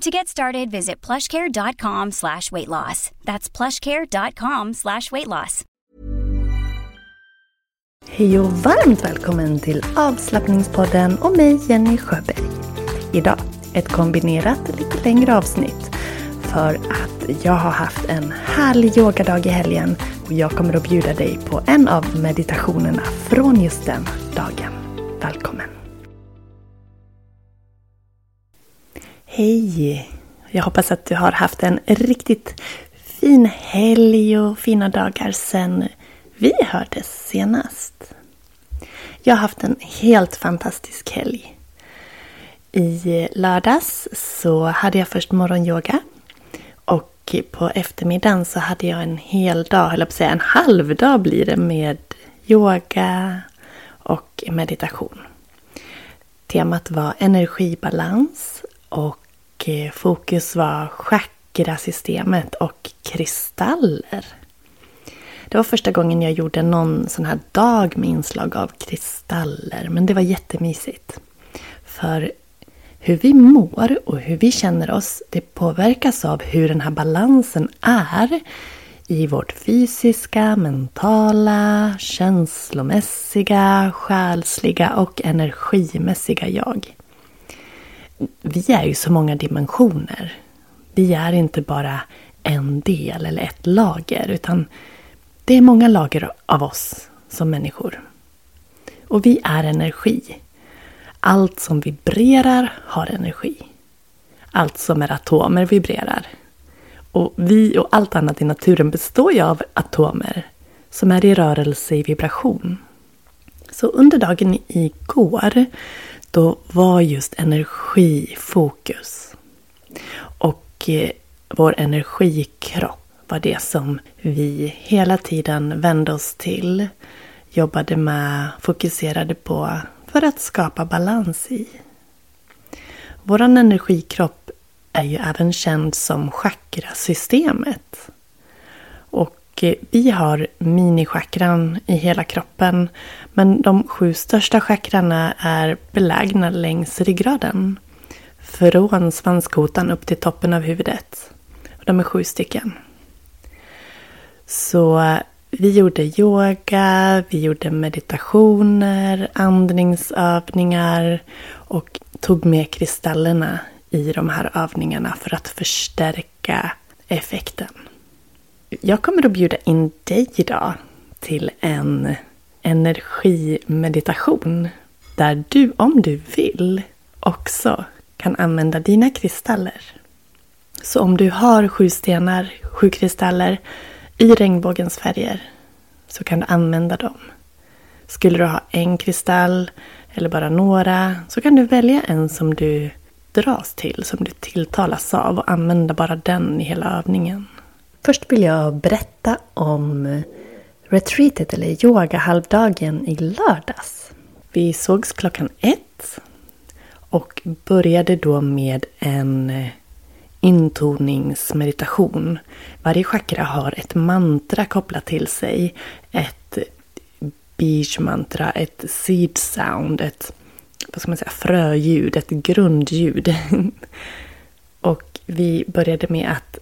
To get started, visit plushcare.com slash weight loss. That's plushcare.com slash weight loss. Hej och varmt välkommen till avslappningspodden och mig Jenny Sjöberg. Idag ett kombinerat lite längre avsnitt för att jag har haft en härlig yogadag i helgen och jag kommer att bjuda dig på en av meditationerna från just den dagen. Välkommen! Hej! Jag hoppas att du har haft en riktigt fin helg och fina dagar sen vi hördes senast. Jag har haft en helt fantastisk helg. I lördags så hade jag först morgonyoga. Och på eftermiddagen så hade jag en hel dag, eller på att säga en halv dag blir det, med yoga och meditation. Temat var energibalans och eh, fokus var chakrasystemet och kristaller. Det var första gången jag gjorde någon sån här dag med inslag av kristaller. Men det var jättemysigt. För hur vi mår och hur vi känner oss, det påverkas av hur den här balansen är i vårt fysiska, mentala, känslomässiga, själsliga och energimässiga jag. Vi är ju så många dimensioner. Vi är inte bara en del eller ett lager utan det är många lager av oss som människor. Och vi är energi. Allt som vibrerar har energi. Allt som är atomer vibrerar. Och vi och allt annat i naturen består ju av atomer som är i rörelse i vibration. Så under dagen igår då var just energi fokus. Och eh, vår energikropp var det som vi hela tiden vände oss till, jobbade med, fokuserade på för att skapa balans i. Vår energikropp är ju även känd som chakrasystemet. Och Eh, vi har minichakran i hela kroppen. Men de sju största chakrarna är belägna längs ryggraden. Från svanskotan upp till toppen av huvudet. De är sju stycken. Så vi gjorde yoga, vi gjorde meditationer, andningsövningar och tog med kristallerna i de här övningarna för att förstärka effekten. Jag kommer att bjuda in dig idag till en energimeditation där du, om du vill, också kan använda dina kristaller. Så om du har sju stenar, sju kristaller i regnbågens färger så kan du använda dem. Skulle du ha en kristall eller bara några så kan du välja en som du dras till, som du tilltalas av och använda bara den i hela övningen. Först vill jag berätta om retreatet eller yogahalvdagen i lördags. Vi sågs klockan ett och började då med en intoningsmeditation. Varje chakra har ett mantra kopplat till sig. Ett beach-mantra, ett seed sound, ett vad ska man säga, fröljud, ett grundljud. och vi började med att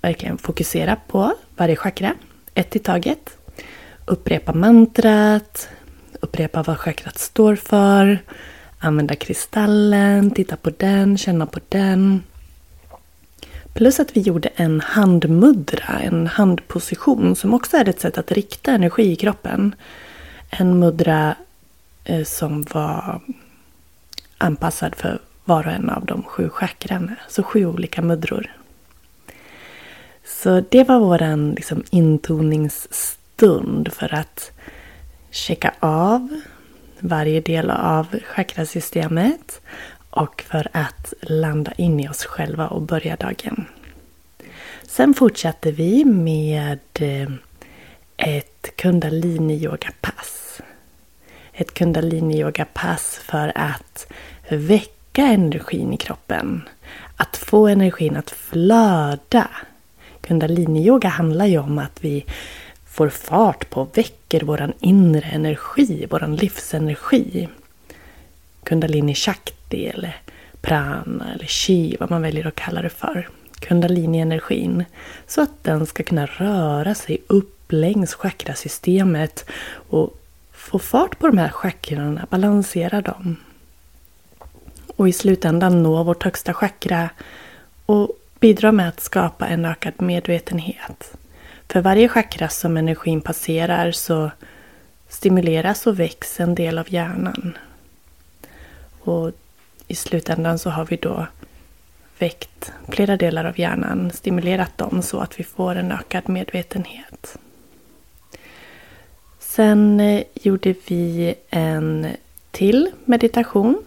verkligen fokusera på varje chakra, ett i taget. Upprepa mantrat, upprepa vad chakrat står för, använda kristallen, titta på den, känna på den. Plus att vi gjorde en handmudra, en handposition som också är ett sätt att rikta energi i kroppen. En mudra eh, som var anpassad för var och en av de sju chakran. Så sju olika mudror. Så det var våran liksom, intoningsstund för att checka av varje del av chakrasystemet och för att landa in i oss själva och börja dagen. Sen fortsatte vi med eh, ett kundalini-yoga-pass. Ett kundalini-yoga-pass för att väcka energin i kroppen. Att få energin att flöda. Kundaliniyoga handlar ju om att vi får fart på, väcker vår inre energi, vår livsenergi. Kundalini Shakti eller Prana eller Chi, vad man väljer att kalla det för. Kundalini-energin. Så att den ska kunna röra sig upp längs chakrasystemet och få fart på de här chakrarna, balansera dem. Och i slutändan nå vårt högsta chakra och bidra med att skapa en ökad medvetenhet. För varje chakra som energin passerar så stimuleras och väcks en del av hjärnan. Och i slutändan så har vi då väckt flera delar av hjärnan, stimulerat dem så att vi får en ökad medvetenhet. Sen eh, gjorde vi en till meditation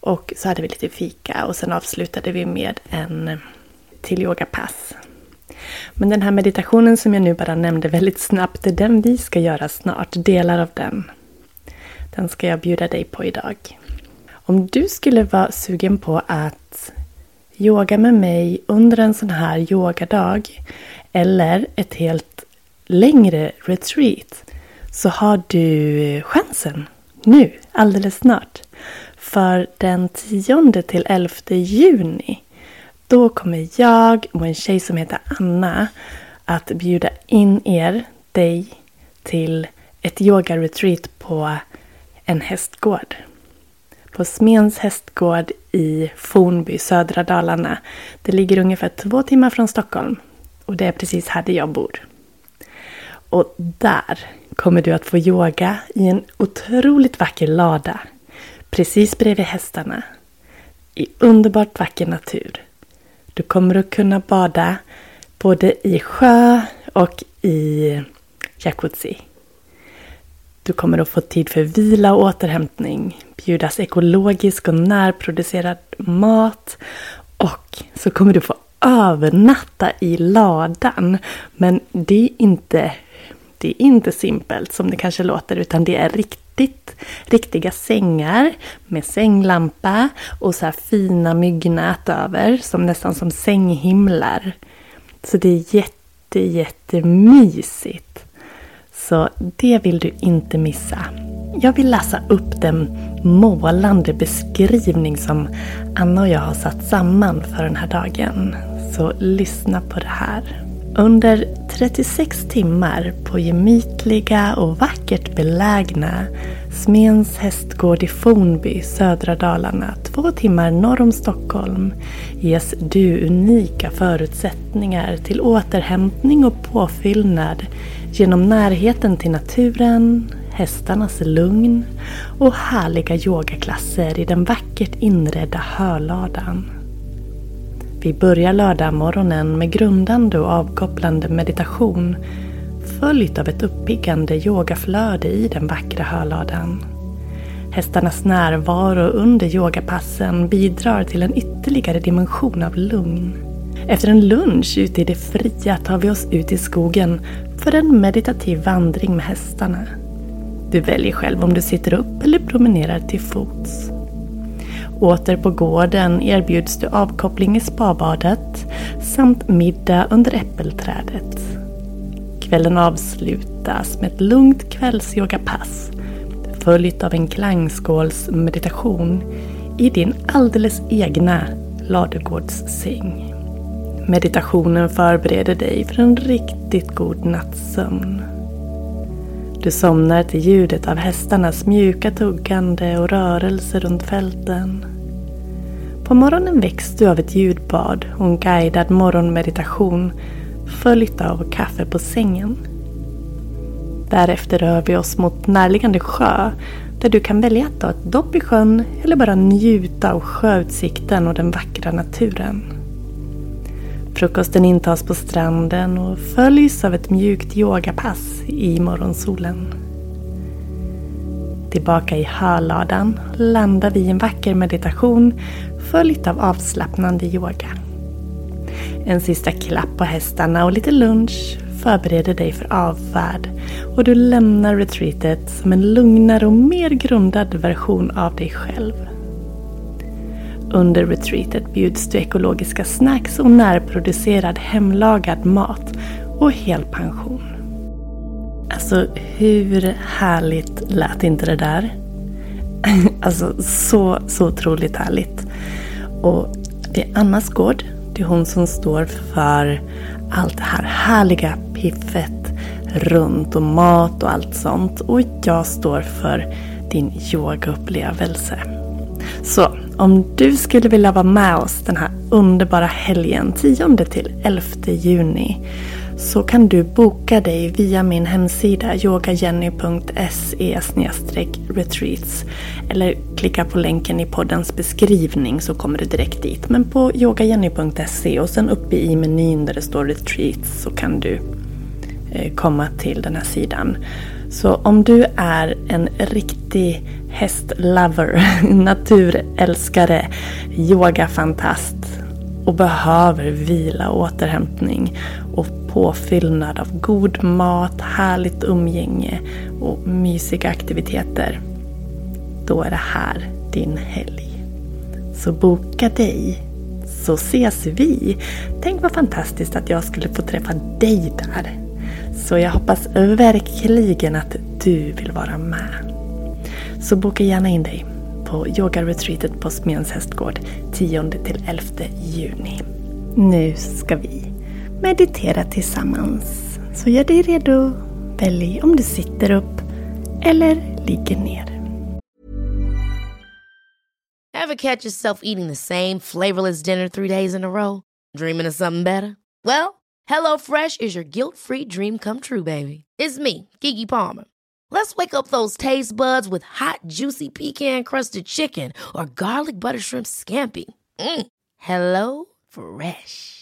och så hade vi lite fika och sen avslutade vi med en till yogapass. Men den här meditationen som jag nu bara nämnde väldigt snabbt, det är den vi ska göra snart, delar av den. Den ska jag bjuda dig på idag. Om du skulle vara sugen på att yoga med mig under en sån här yogadag eller ett helt längre retreat så har du chansen nu, alldeles snart. För den 10 till 11 juni då kommer jag och en tjej som heter Anna att bjuda in er, dig, till ett yoga-retreat på en hästgård. På Smens hästgård i Fornby, södra Dalarna. Det ligger ungefär två timmar från Stockholm. Och det är precis här där jag bor. Och där kommer du att få yoga i en otroligt vacker lada. Precis bredvid hästarna. I underbart vacker natur. Du kommer att kunna bada både i sjö och i jacuzzi. Du kommer att få tid för vila och återhämtning, bjudas ekologisk och närproducerad mat och så kommer du få övernatta i ladan. Men det är inte, det är inte simpelt som det kanske låter utan det är riktigt riktigt, riktiga sängar med sänglampa och så här fina myggnät över, som nästan som sänghimlar. Så det är jätte, jättemysigt. Så det vill du inte missa. Jag vill läsa upp den målande beskrivning som Anna och jag har satt samman för den här dagen. Så lyssna på det här. Under 36 timmar på gemytliga och vackert belägna Smens hästgård i Fornby, södra Dalarna, två timmar norr om Stockholm, ges du unika förutsättningar till återhämtning och påfyllnad genom närheten till naturen, hästarnas lugn och härliga yogaklasser i den vackert inredda hörladan. Vi börjar lördagmorgonen med grundande och avkopplande meditation följt av ett uppiggande yogaflöde i den vackra hörladan. Hästarnas närvaro under yogapassen bidrar till en ytterligare dimension av lugn. Efter en lunch ute i det fria tar vi oss ut i skogen för en meditativ vandring med hästarna. Du väljer själv om du sitter upp eller promenerar till fots. Åter på gården erbjuds du avkoppling i spabadet samt middag under äppelträdet. Kvällen avslutas med ett lugnt kvällsyogapass följt av en klangskålsmeditation i din alldeles egna ladugårdssäng. Meditationen förbereder dig för en riktigt god nattsömn. Du somnar till ljudet av hästarnas mjuka tuggande och rörelse runt fälten. På morgonen väcks du av ett ljudbad och en guidad morgonmeditation följt av kaffe på sängen. Därefter rör vi oss mot närliggande sjö där du kan välja att ta ett dopp i sjön eller bara njuta av sjöutsikten och den vackra naturen. Frukosten intas på stranden och följs av ett mjukt yogapass i morgonsolen. Tillbaka i hörladan landar vi i en vacker meditation följt av avslappnande yoga. En sista klapp på hästarna och lite lunch förbereder dig för avfärd och du lämnar retreatet som en lugnare och mer grundad version av dig själv. Under retreatet bjuds du ekologiska snacks och närproducerad hemlagad mat och helpension. Alltså hur härligt lät inte det där? Alltså så, så otroligt härligt. Och det är Annas gård. Det är hon som står för allt det här härliga piffet runt och mat och allt sånt. Och jag står för din yogaupplevelse. Så om du skulle vilja vara med oss den här underbara helgen 10 till 11 juni så kan du boka dig via min hemsida yogajenny.se retreats eller klicka på länken i poddens beskrivning så kommer du direkt dit. Men på yogajenny.se och sen uppe i menyn där det står retreats så kan du eh, komma till den här sidan. Så om du är en riktig hästlover, naturälskare, yogafantast och behöver vila och återhämtning påfyllnad av god mat, härligt umgänge och mysiga aktiviteter. Då är det här din helg. Så boka dig så ses vi. Tänk vad fantastiskt att jag skulle få träffa dig där. Så jag hoppas verkligen att du vill vara med. Så boka gärna in dig på yogaretreatet på Smedens hästgård 10-11 juni. Nu ska vi meditera tillsammans. Så gör dig redo. Välj om du sitter upp eller ligger ner. Have catch yourself eating the same flavorless dinner three days in a row? Dreaming of something better? Well, hello fresh is your guilt free dream come true baby. It's me, Gigi Palmer. Let's wake up those taste buds with hot, juicy pecan crusted chicken or garlic butter shrimp scampi. Mm. Hello Fresh.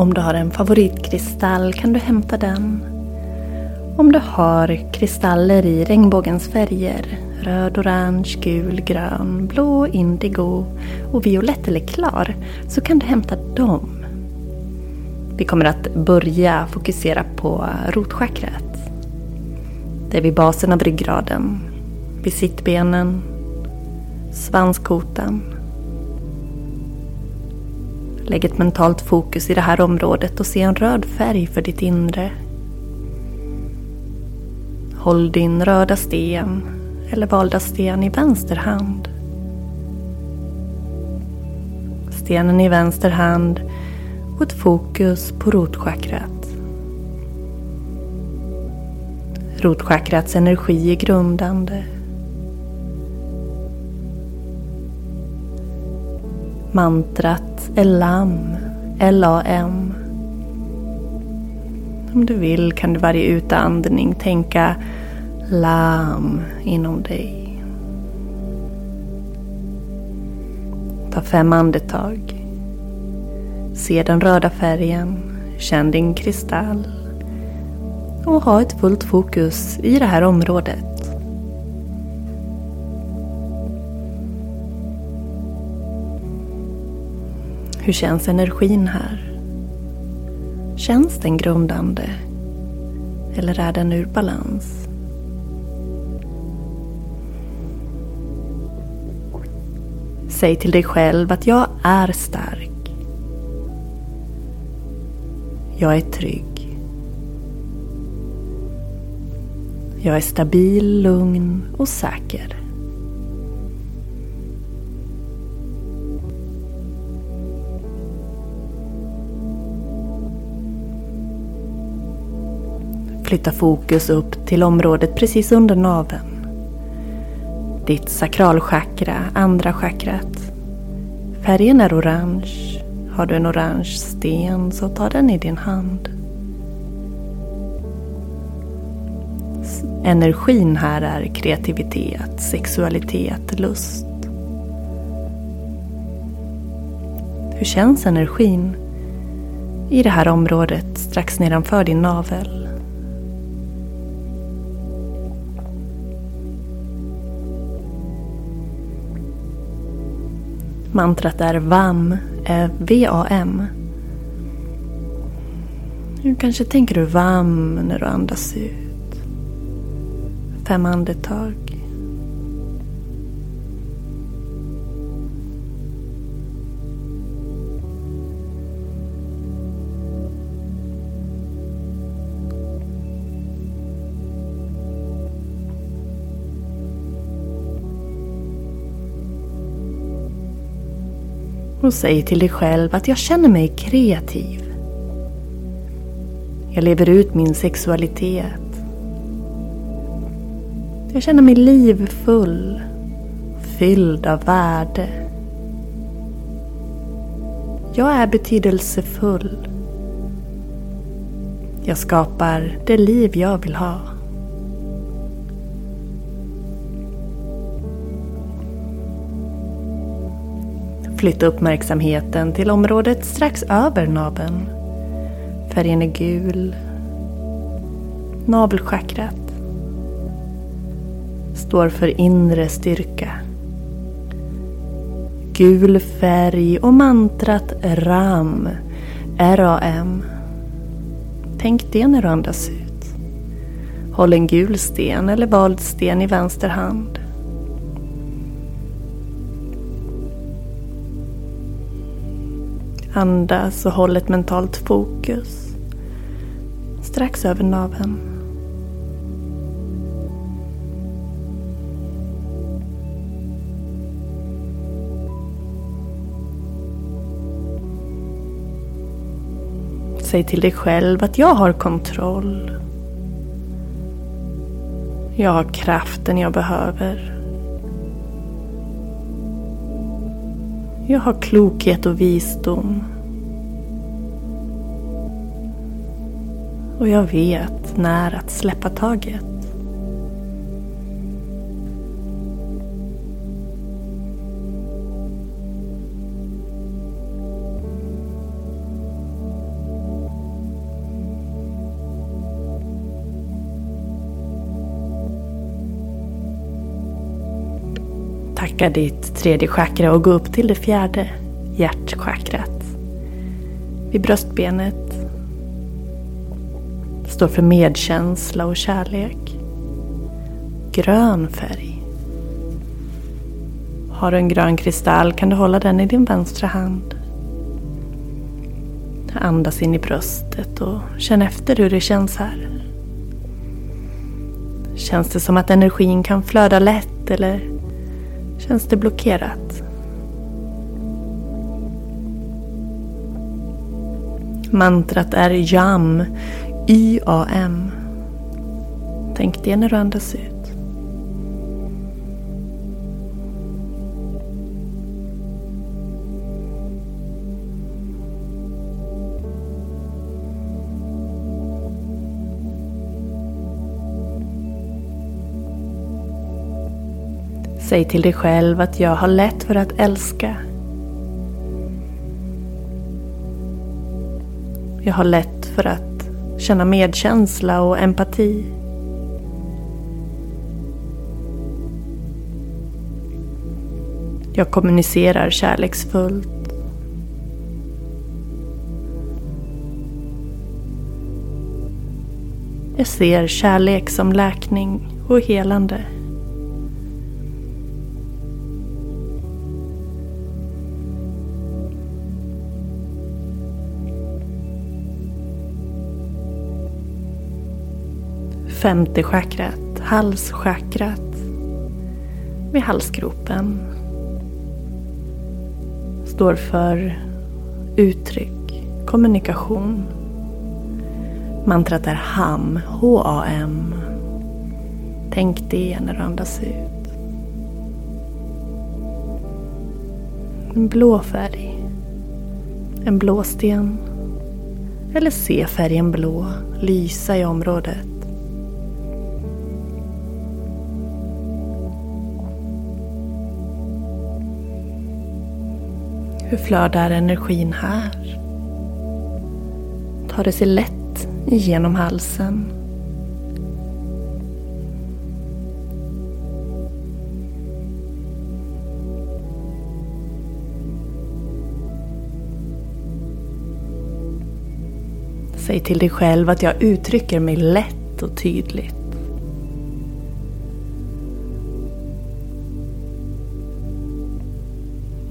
Om du har en favoritkristall kan du hämta den. Om du har kristaller i regnbågens färger, röd, orange, gul, grön, blå, indigo och violett eller klar, så kan du hämta dem. Vi kommer att börja fokusera på rotchakrat. Det är vid basen av ryggraden, vid sittbenen, svanskotan, Lägg ett mentalt fokus i det här området och se en röd färg för ditt inre. Håll din röda sten eller valda sten i vänster hand. Stenen i vänster hand och ett fokus på rotchakrat. Rotchakrats energi är grundande Mantrat är LAM, L-A-M. Om du vill kan du varje utandning tänka LAM inom dig. Ta fem andetag. Se den röda färgen, känn din kristall och ha ett fullt fokus i det här området. Hur känns energin här? Känns den grundande? Eller är den ur balans? Säg till dig själv att jag är stark. Jag är trygg. Jag är stabil, lugn och säker. Flytta fokus upp till området precis under naveln. Ditt sakralchakra, andra chakrat. Färgen är orange. Har du en orange sten så ta den i din hand. Energin här är kreativitet, sexualitet, lust. Hur känns energin i det här området strax nedanför din navel? Mantrat är VAM, eh, V-A-M. Kanske tänker du VAM när du andas ut. Fem andetag. Och säg till dig själv att jag känner mig kreativ. Jag lever ut min sexualitet. Jag känner mig livfull, fylld av värde. Jag är betydelsefull. Jag skapar det liv jag vill ha. Flytta uppmärksamheten till området strax över naveln. Färgen är gul. Navelchakrat står för inre styrka. Gul färg och mantrat RAM, R-A-M. Tänk det när du andas ut. Håll en gul sten eller vald sten i vänster hand. Andas och håll ett mentalt fokus strax över naveln. Säg till dig själv att jag har kontroll. Jag har kraften jag behöver. Jag har klokhet och visdom. Och jag vet när att släppa taget. Läka ditt tredje chakra och gå upp till det fjärde, hjärtchakrat. Vid bröstbenet. Står för medkänsla och kärlek. Grön färg. Har du en grön kristall kan du hålla den i din vänstra hand. Andas in i bröstet och känn efter hur det känns här. Känns det som att energin kan flöda lätt eller Känns det blockerat? Mantrat är YAM, Y-A-M. Tänk det när du andas ut. Säg till dig själv att jag har lätt för att älska. Jag har lätt för att känna medkänsla och empati. Jag kommunicerar kärleksfullt. Jag ser kärlek som läkning och helande. Femte chakrat, halschakrat, vid halsgropen. Står för uttryck, kommunikation. Mantrat är HAM, H-A-M. Tänk det när du andas ut. En blå färg. En blå sten. Eller se färgen blå lysa i området. Hur flödar energin här? Tar det sig lätt igenom halsen? Säg till dig själv att jag uttrycker mig lätt och tydligt.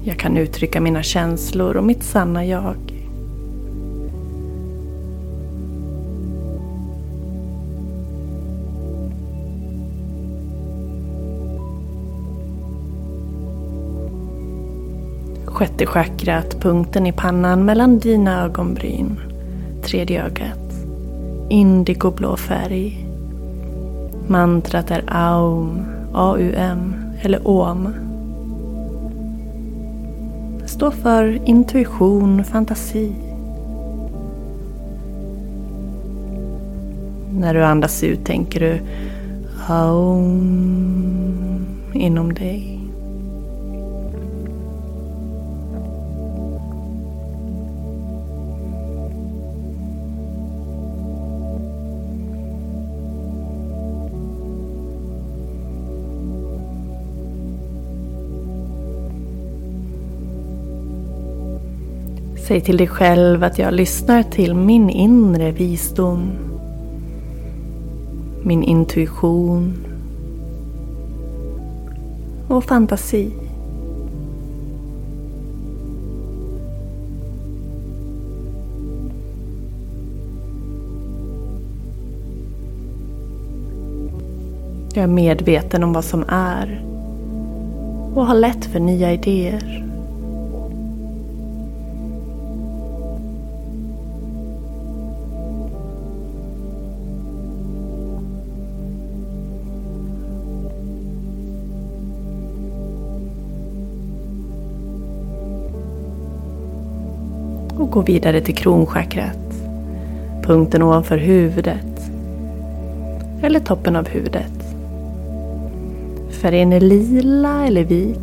Jag kan uttrycka mina känslor och mitt sanna jag. Sjätte chakrat, punkten i pannan mellan dina ögonbryn. Tredje ögat. Indigoblå färg. Mantrat är Aum, A-U-M eller Om står för intuition, fantasi. När du andas ut tänker du Aum inom dig. Säg till dig själv att jag lyssnar till min inre visdom. Min intuition. Och fantasi. Jag är medveten om vad som är och har lätt för nya idéer. Och gå vidare till kronchakrat. Punkten ovanför huvudet. Eller toppen av huvudet. Färgen är lila eller vit.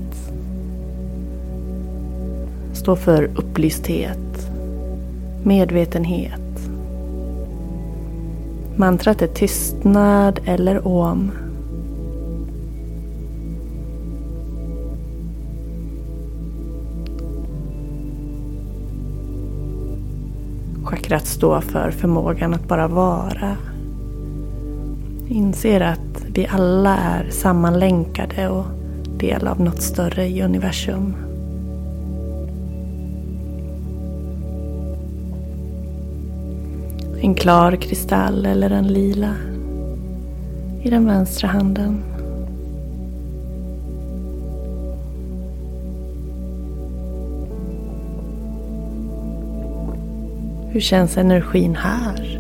Står för upplysthet, medvetenhet. Mantrat är tystnad eller om. Att stå för förmågan att bara vara. Inser att vi alla är sammanlänkade och del av något större i universum. En klar kristall eller en lila i den vänstra handen. Hur känns energin här?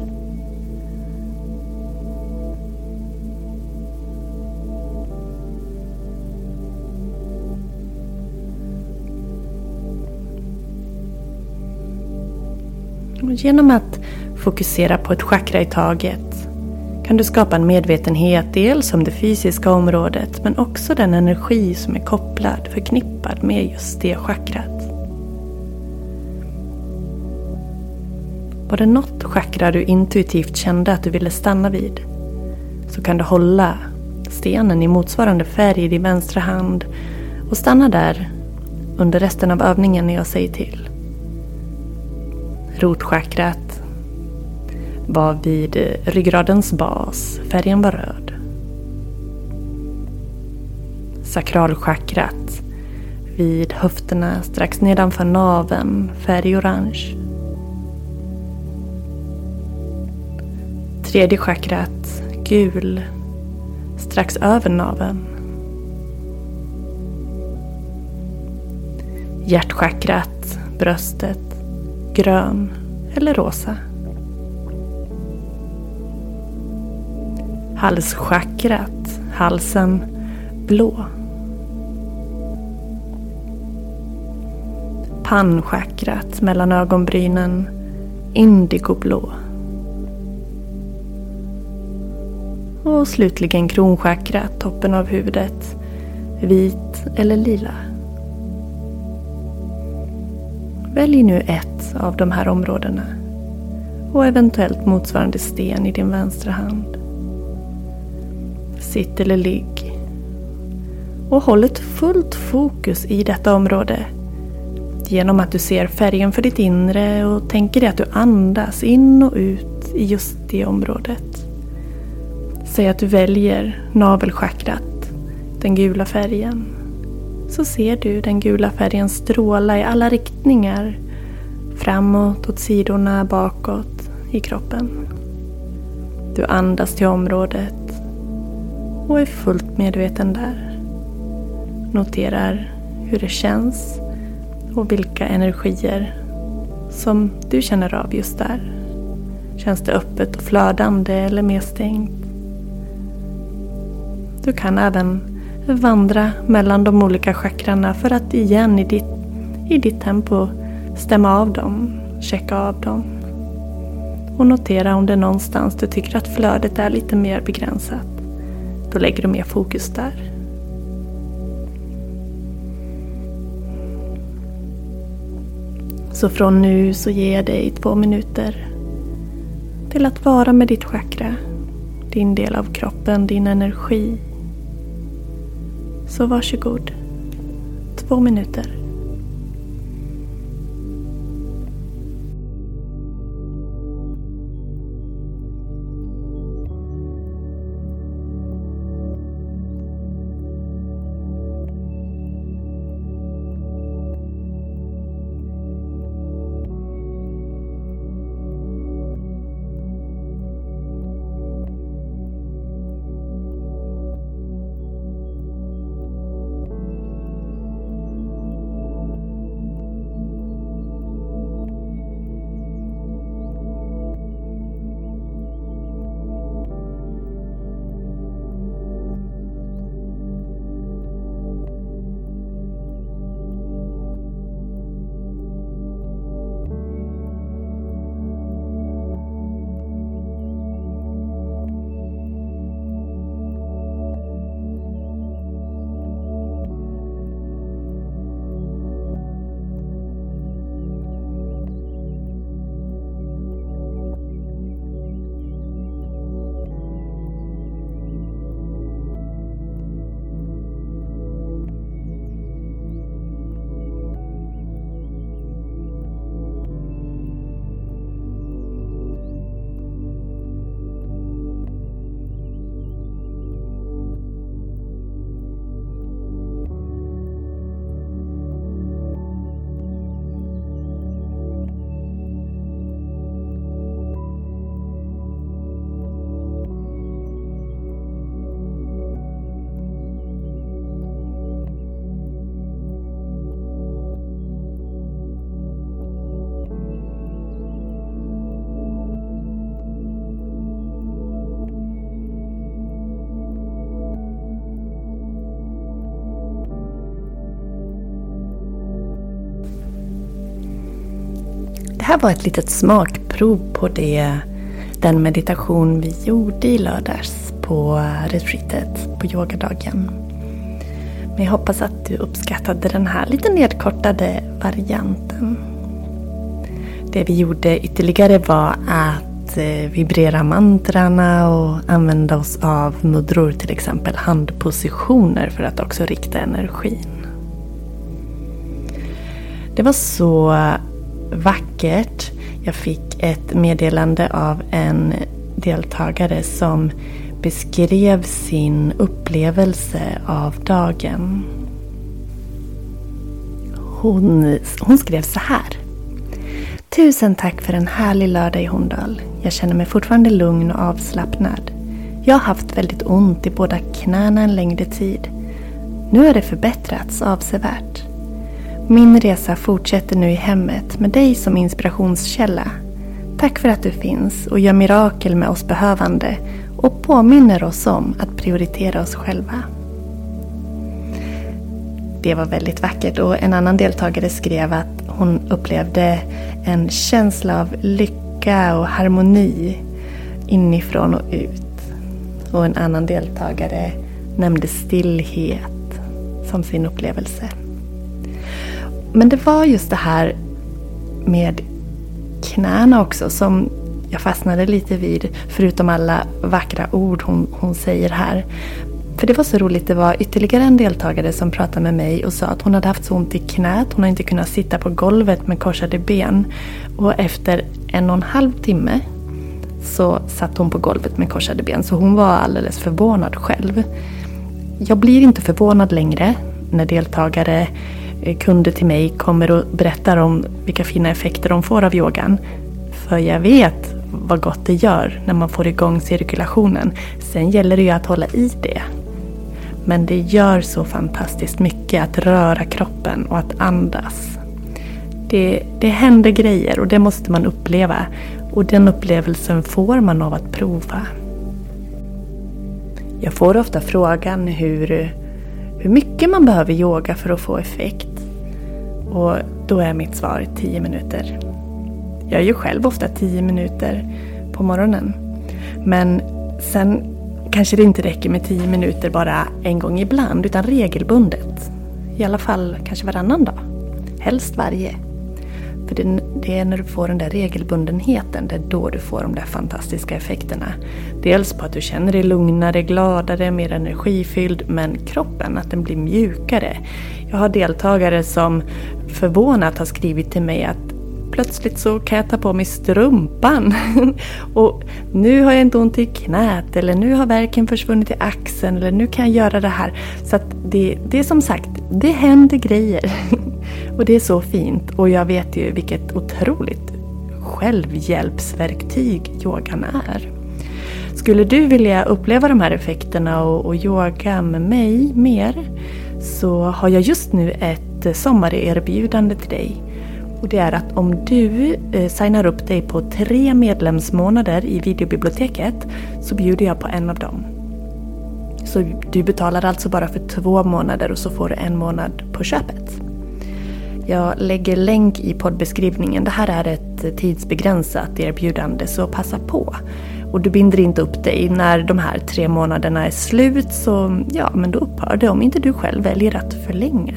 Och genom att fokusera på ett chakra i taget kan du skapa en medvetenhet dels om det fysiska området men också den energi som är kopplad, förknippad med just det chakrat. Var det något chakra du intuitivt kände att du ville stanna vid så kan du hålla stenen i motsvarande färg i din vänstra hand och stanna där under resten av övningen när jag säger till. Rotchakrat var vid ryggradens bas. Färgen var röd. Sakralchakrat vid höfterna strax nedanför naveln. Färg orange. Tredje chakrat gul strax över naveln. Hjärtchakrat, bröstet, grön eller rosa. Halschakrat, halsen, blå. Pannchakrat mellan ögonbrynen, indigoblå. Och slutligen kronchakrat, toppen av huvudet, vit eller lila. Välj nu ett av de här områdena och eventuellt motsvarande sten i din vänstra hand. Sitt eller ligg. Och håll ett fullt fokus i detta område. Genom att du ser färgen för ditt inre och tänker dig att du andas in och ut i just det området. Säg att du väljer navelchakrat, den gula färgen. Så ser du den gula färgen stråla i alla riktningar. Framåt, åt sidorna, bakåt, i kroppen. Du andas till området och är fullt medveten där. Noterar hur det känns och vilka energier som du känner av just där. Känns det öppet och flödande eller mer stängt? Du kan även vandra mellan de olika chakrarna för att igen i ditt, i ditt tempo stämma av dem, checka av dem. Och notera om det är någonstans du tycker att flödet är lite mer begränsat. Då lägger du mer fokus där. Så från nu så ger jag dig två minuter till att vara med ditt chakra, din del av kroppen, din energi. Så varsågod. Två minuter. Här var ett litet smakprov på det den meditation vi gjorde i lördags på retreatet, på yogadagen. Men jag hoppas att du uppskattade den här lite nedkortade varianten. Det vi gjorde ytterligare var att eh, vibrera mantrarna och använda oss av mudror, till exempel handpositioner för att också rikta energin. Det var så vackert. Jag fick ett meddelande av en deltagare som beskrev sin upplevelse av dagen. Hon, hon skrev så här. Tusen tack för en härlig lördag i Horndal. Jag känner mig fortfarande lugn och avslappnad. Jag har haft väldigt ont i båda knäna en längre tid. Nu har det förbättrats avsevärt. Min resa fortsätter nu i hemmet med dig som inspirationskälla. Tack för att du finns och gör mirakel med oss behövande och påminner oss om att prioritera oss själva. Det var väldigt vackert och en annan deltagare skrev att hon upplevde en känsla av lycka och harmoni inifrån och ut. Och en annan deltagare nämnde stillhet som sin upplevelse. Men det var just det här med knäna också som jag fastnade lite vid. Förutom alla vackra ord hon, hon säger här. För det var så roligt, det var ytterligare en deltagare som pratade med mig och sa att hon hade haft så ont i knät. Hon har inte kunnat sitta på golvet med korsade ben. Och efter en och en halv timme så satt hon på golvet med korsade ben. Så hon var alldeles förvånad själv. Jag blir inte förvånad längre när deltagare Eh, kunder till mig kommer och berättar om vilka fina effekter de får av yogan. För jag vet vad gott det gör när man får igång cirkulationen. Sen gäller det ju att hålla i det. Men det gör så fantastiskt mycket att röra kroppen och att andas. Det, det händer grejer och det måste man uppleva. Och den upplevelsen får man av att prova. Jag får ofta frågan hur hur mycket man behöver yoga för att få effekt. Och då är mitt svar 10 minuter. Jag gör själv ofta 10 minuter på morgonen. Men sen kanske det inte räcker med 10 minuter bara en gång ibland utan regelbundet. I alla fall kanske varannan dag. Helst varje. För det, det, är när du får den där regelbundenheten, det är då du får de där fantastiska effekterna. Dels på att du känner dig lugnare, gladare, mer energifylld, men kroppen, att den blir mjukare. Jag har deltagare som förvånat har skrivit till mig att plötsligt så kan jag ta på mig strumpan. och nu har jag inte ont i knät eller nu har verken försvunnit i axeln eller nu kan jag göra det här. Så att det, det är som sagt, det händer grejer. och det är så fint. Och jag vet ju vilket otroligt självhjälpsverktyg yogan är. Skulle du vilja uppleva de här effekterna och, och yoga med mig mer så har jag just nu ett eh, sommarerbjudande till dig. Och det är att om du eh, signar upp dig på tre medlemsmånader i videobiblioteket så bjuder jag på en av dem. Så du betalar alltså bara för två månader och så får du en månad på köpet. Jag lägger länk i poddbeskrivningen. Det här är ett eh, tidsbegränsat erbjudande så passa på. Och du binder inte upp dig. När de här tre månaderna är slut så ja, men då upphör det om inte du själv väljer att förlänga.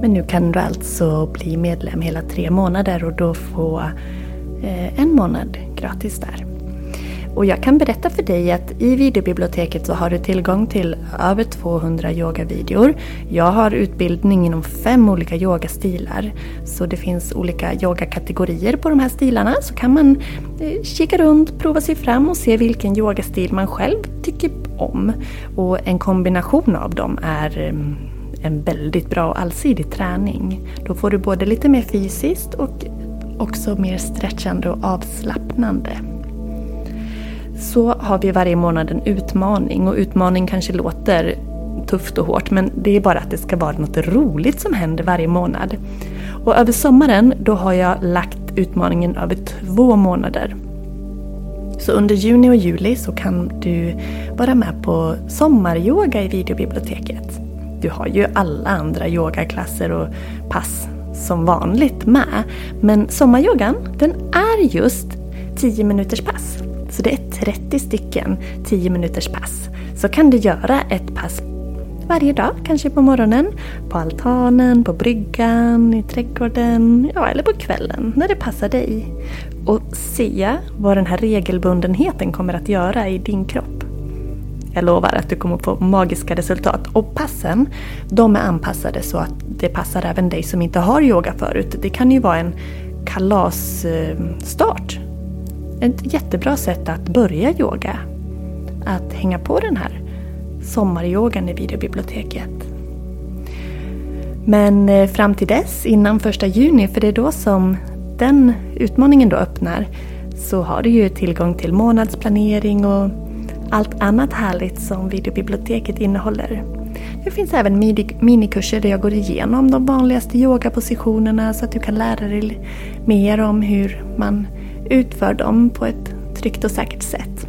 Men nu kan du alltså bli medlem hela tre månader och då få eh, en månad gratis där. Och jag kan berätta för dig att i videobiblioteket så har du tillgång till över 200 yogavideor. Jag har utbildning inom fem olika yogastilar. Så det finns olika yogakategorier på de här stilarna. Så kan man eh, kika runt, prova sig fram och se vilken yogastil man själv tycker om. Och en kombination av dem är eh, en väldigt bra och allsidig träning. Då får du både lite mer fysiskt och också mer stretchande och avslappnande så har vi varje månad en utmaning och utmaning kanske låter tufft och hårt men det är bara att det ska vara något roligt som händer varje månad. Och över sommaren då har jag lagt utmaningen över två månader. Så under juni och juli så kan du vara med på sommaryoga i videobiblioteket. Du har ju alla andra yogaklasser och pass som vanligt med. Men sommaryogan den är just 10 minuters pass. Så det är 30 stycken 10 minuters pass. Så kan du göra ett pass varje dag, kanske på morgonen, på altanen, på bryggan, i trädgården, ja, eller på kvällen när det passar dig. Och se vad den här regelbundenheten kommer att göra i din kropp. Jag lovar att du kommer att få magiska resultat. Och passen, de är anpassade så att det passar även dig som inte har yoga förut. Det kan ju vara en kalasstart. Ett jättebra sätt att börja yoga. Att hänga på den här sommaryogan i videobiblioteket. Men eh, fram till dess, innan första juni, för det är då som den utmaningen då öppnar, så har du ju tillgång till månadsplanering och allt annat härligt som videobiblioteket innehåller. Det finns även minikurser där jag går igenom de vanligaste yogapositionerna så att du kan lära dig mer om hur man utför dem på ett tryggt och säkert sätt.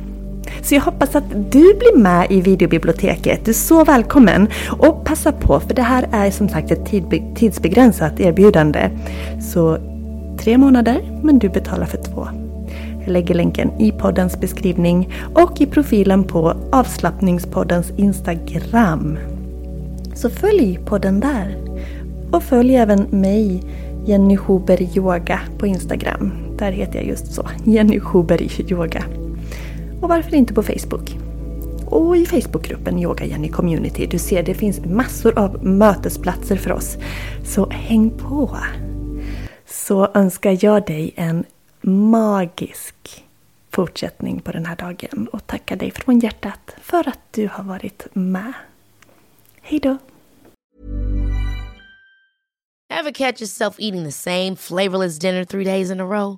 Så jag hoppas att du blir med i videobiblioteket. Du är så välkommen! Och passa på, för det här är som sagt ett tidsbegränsat erbjudande. Så tre månader, men du betalar för två. Jag lägger länken i poddens beskrivning och i profilen på avslappningspoddens Instagram. Så följ podden där. Och följ även mig, Jenny Huber Yoga, på Instagram. Där heter jag just så, Jenny Schuberg Yoga. Och varför inte på Facebook? Och i Facebookgruppen Yoga Jenny Community. Du ser, det finns massor av mötesplatser för oss. Så häng på! Så önskar jag dig en magisk fortsättning på den här dagen och tackar dig från hjärtat för att du har varit med. Hejdå! Have catch yourself eating the same flavorless dinner three days in a row?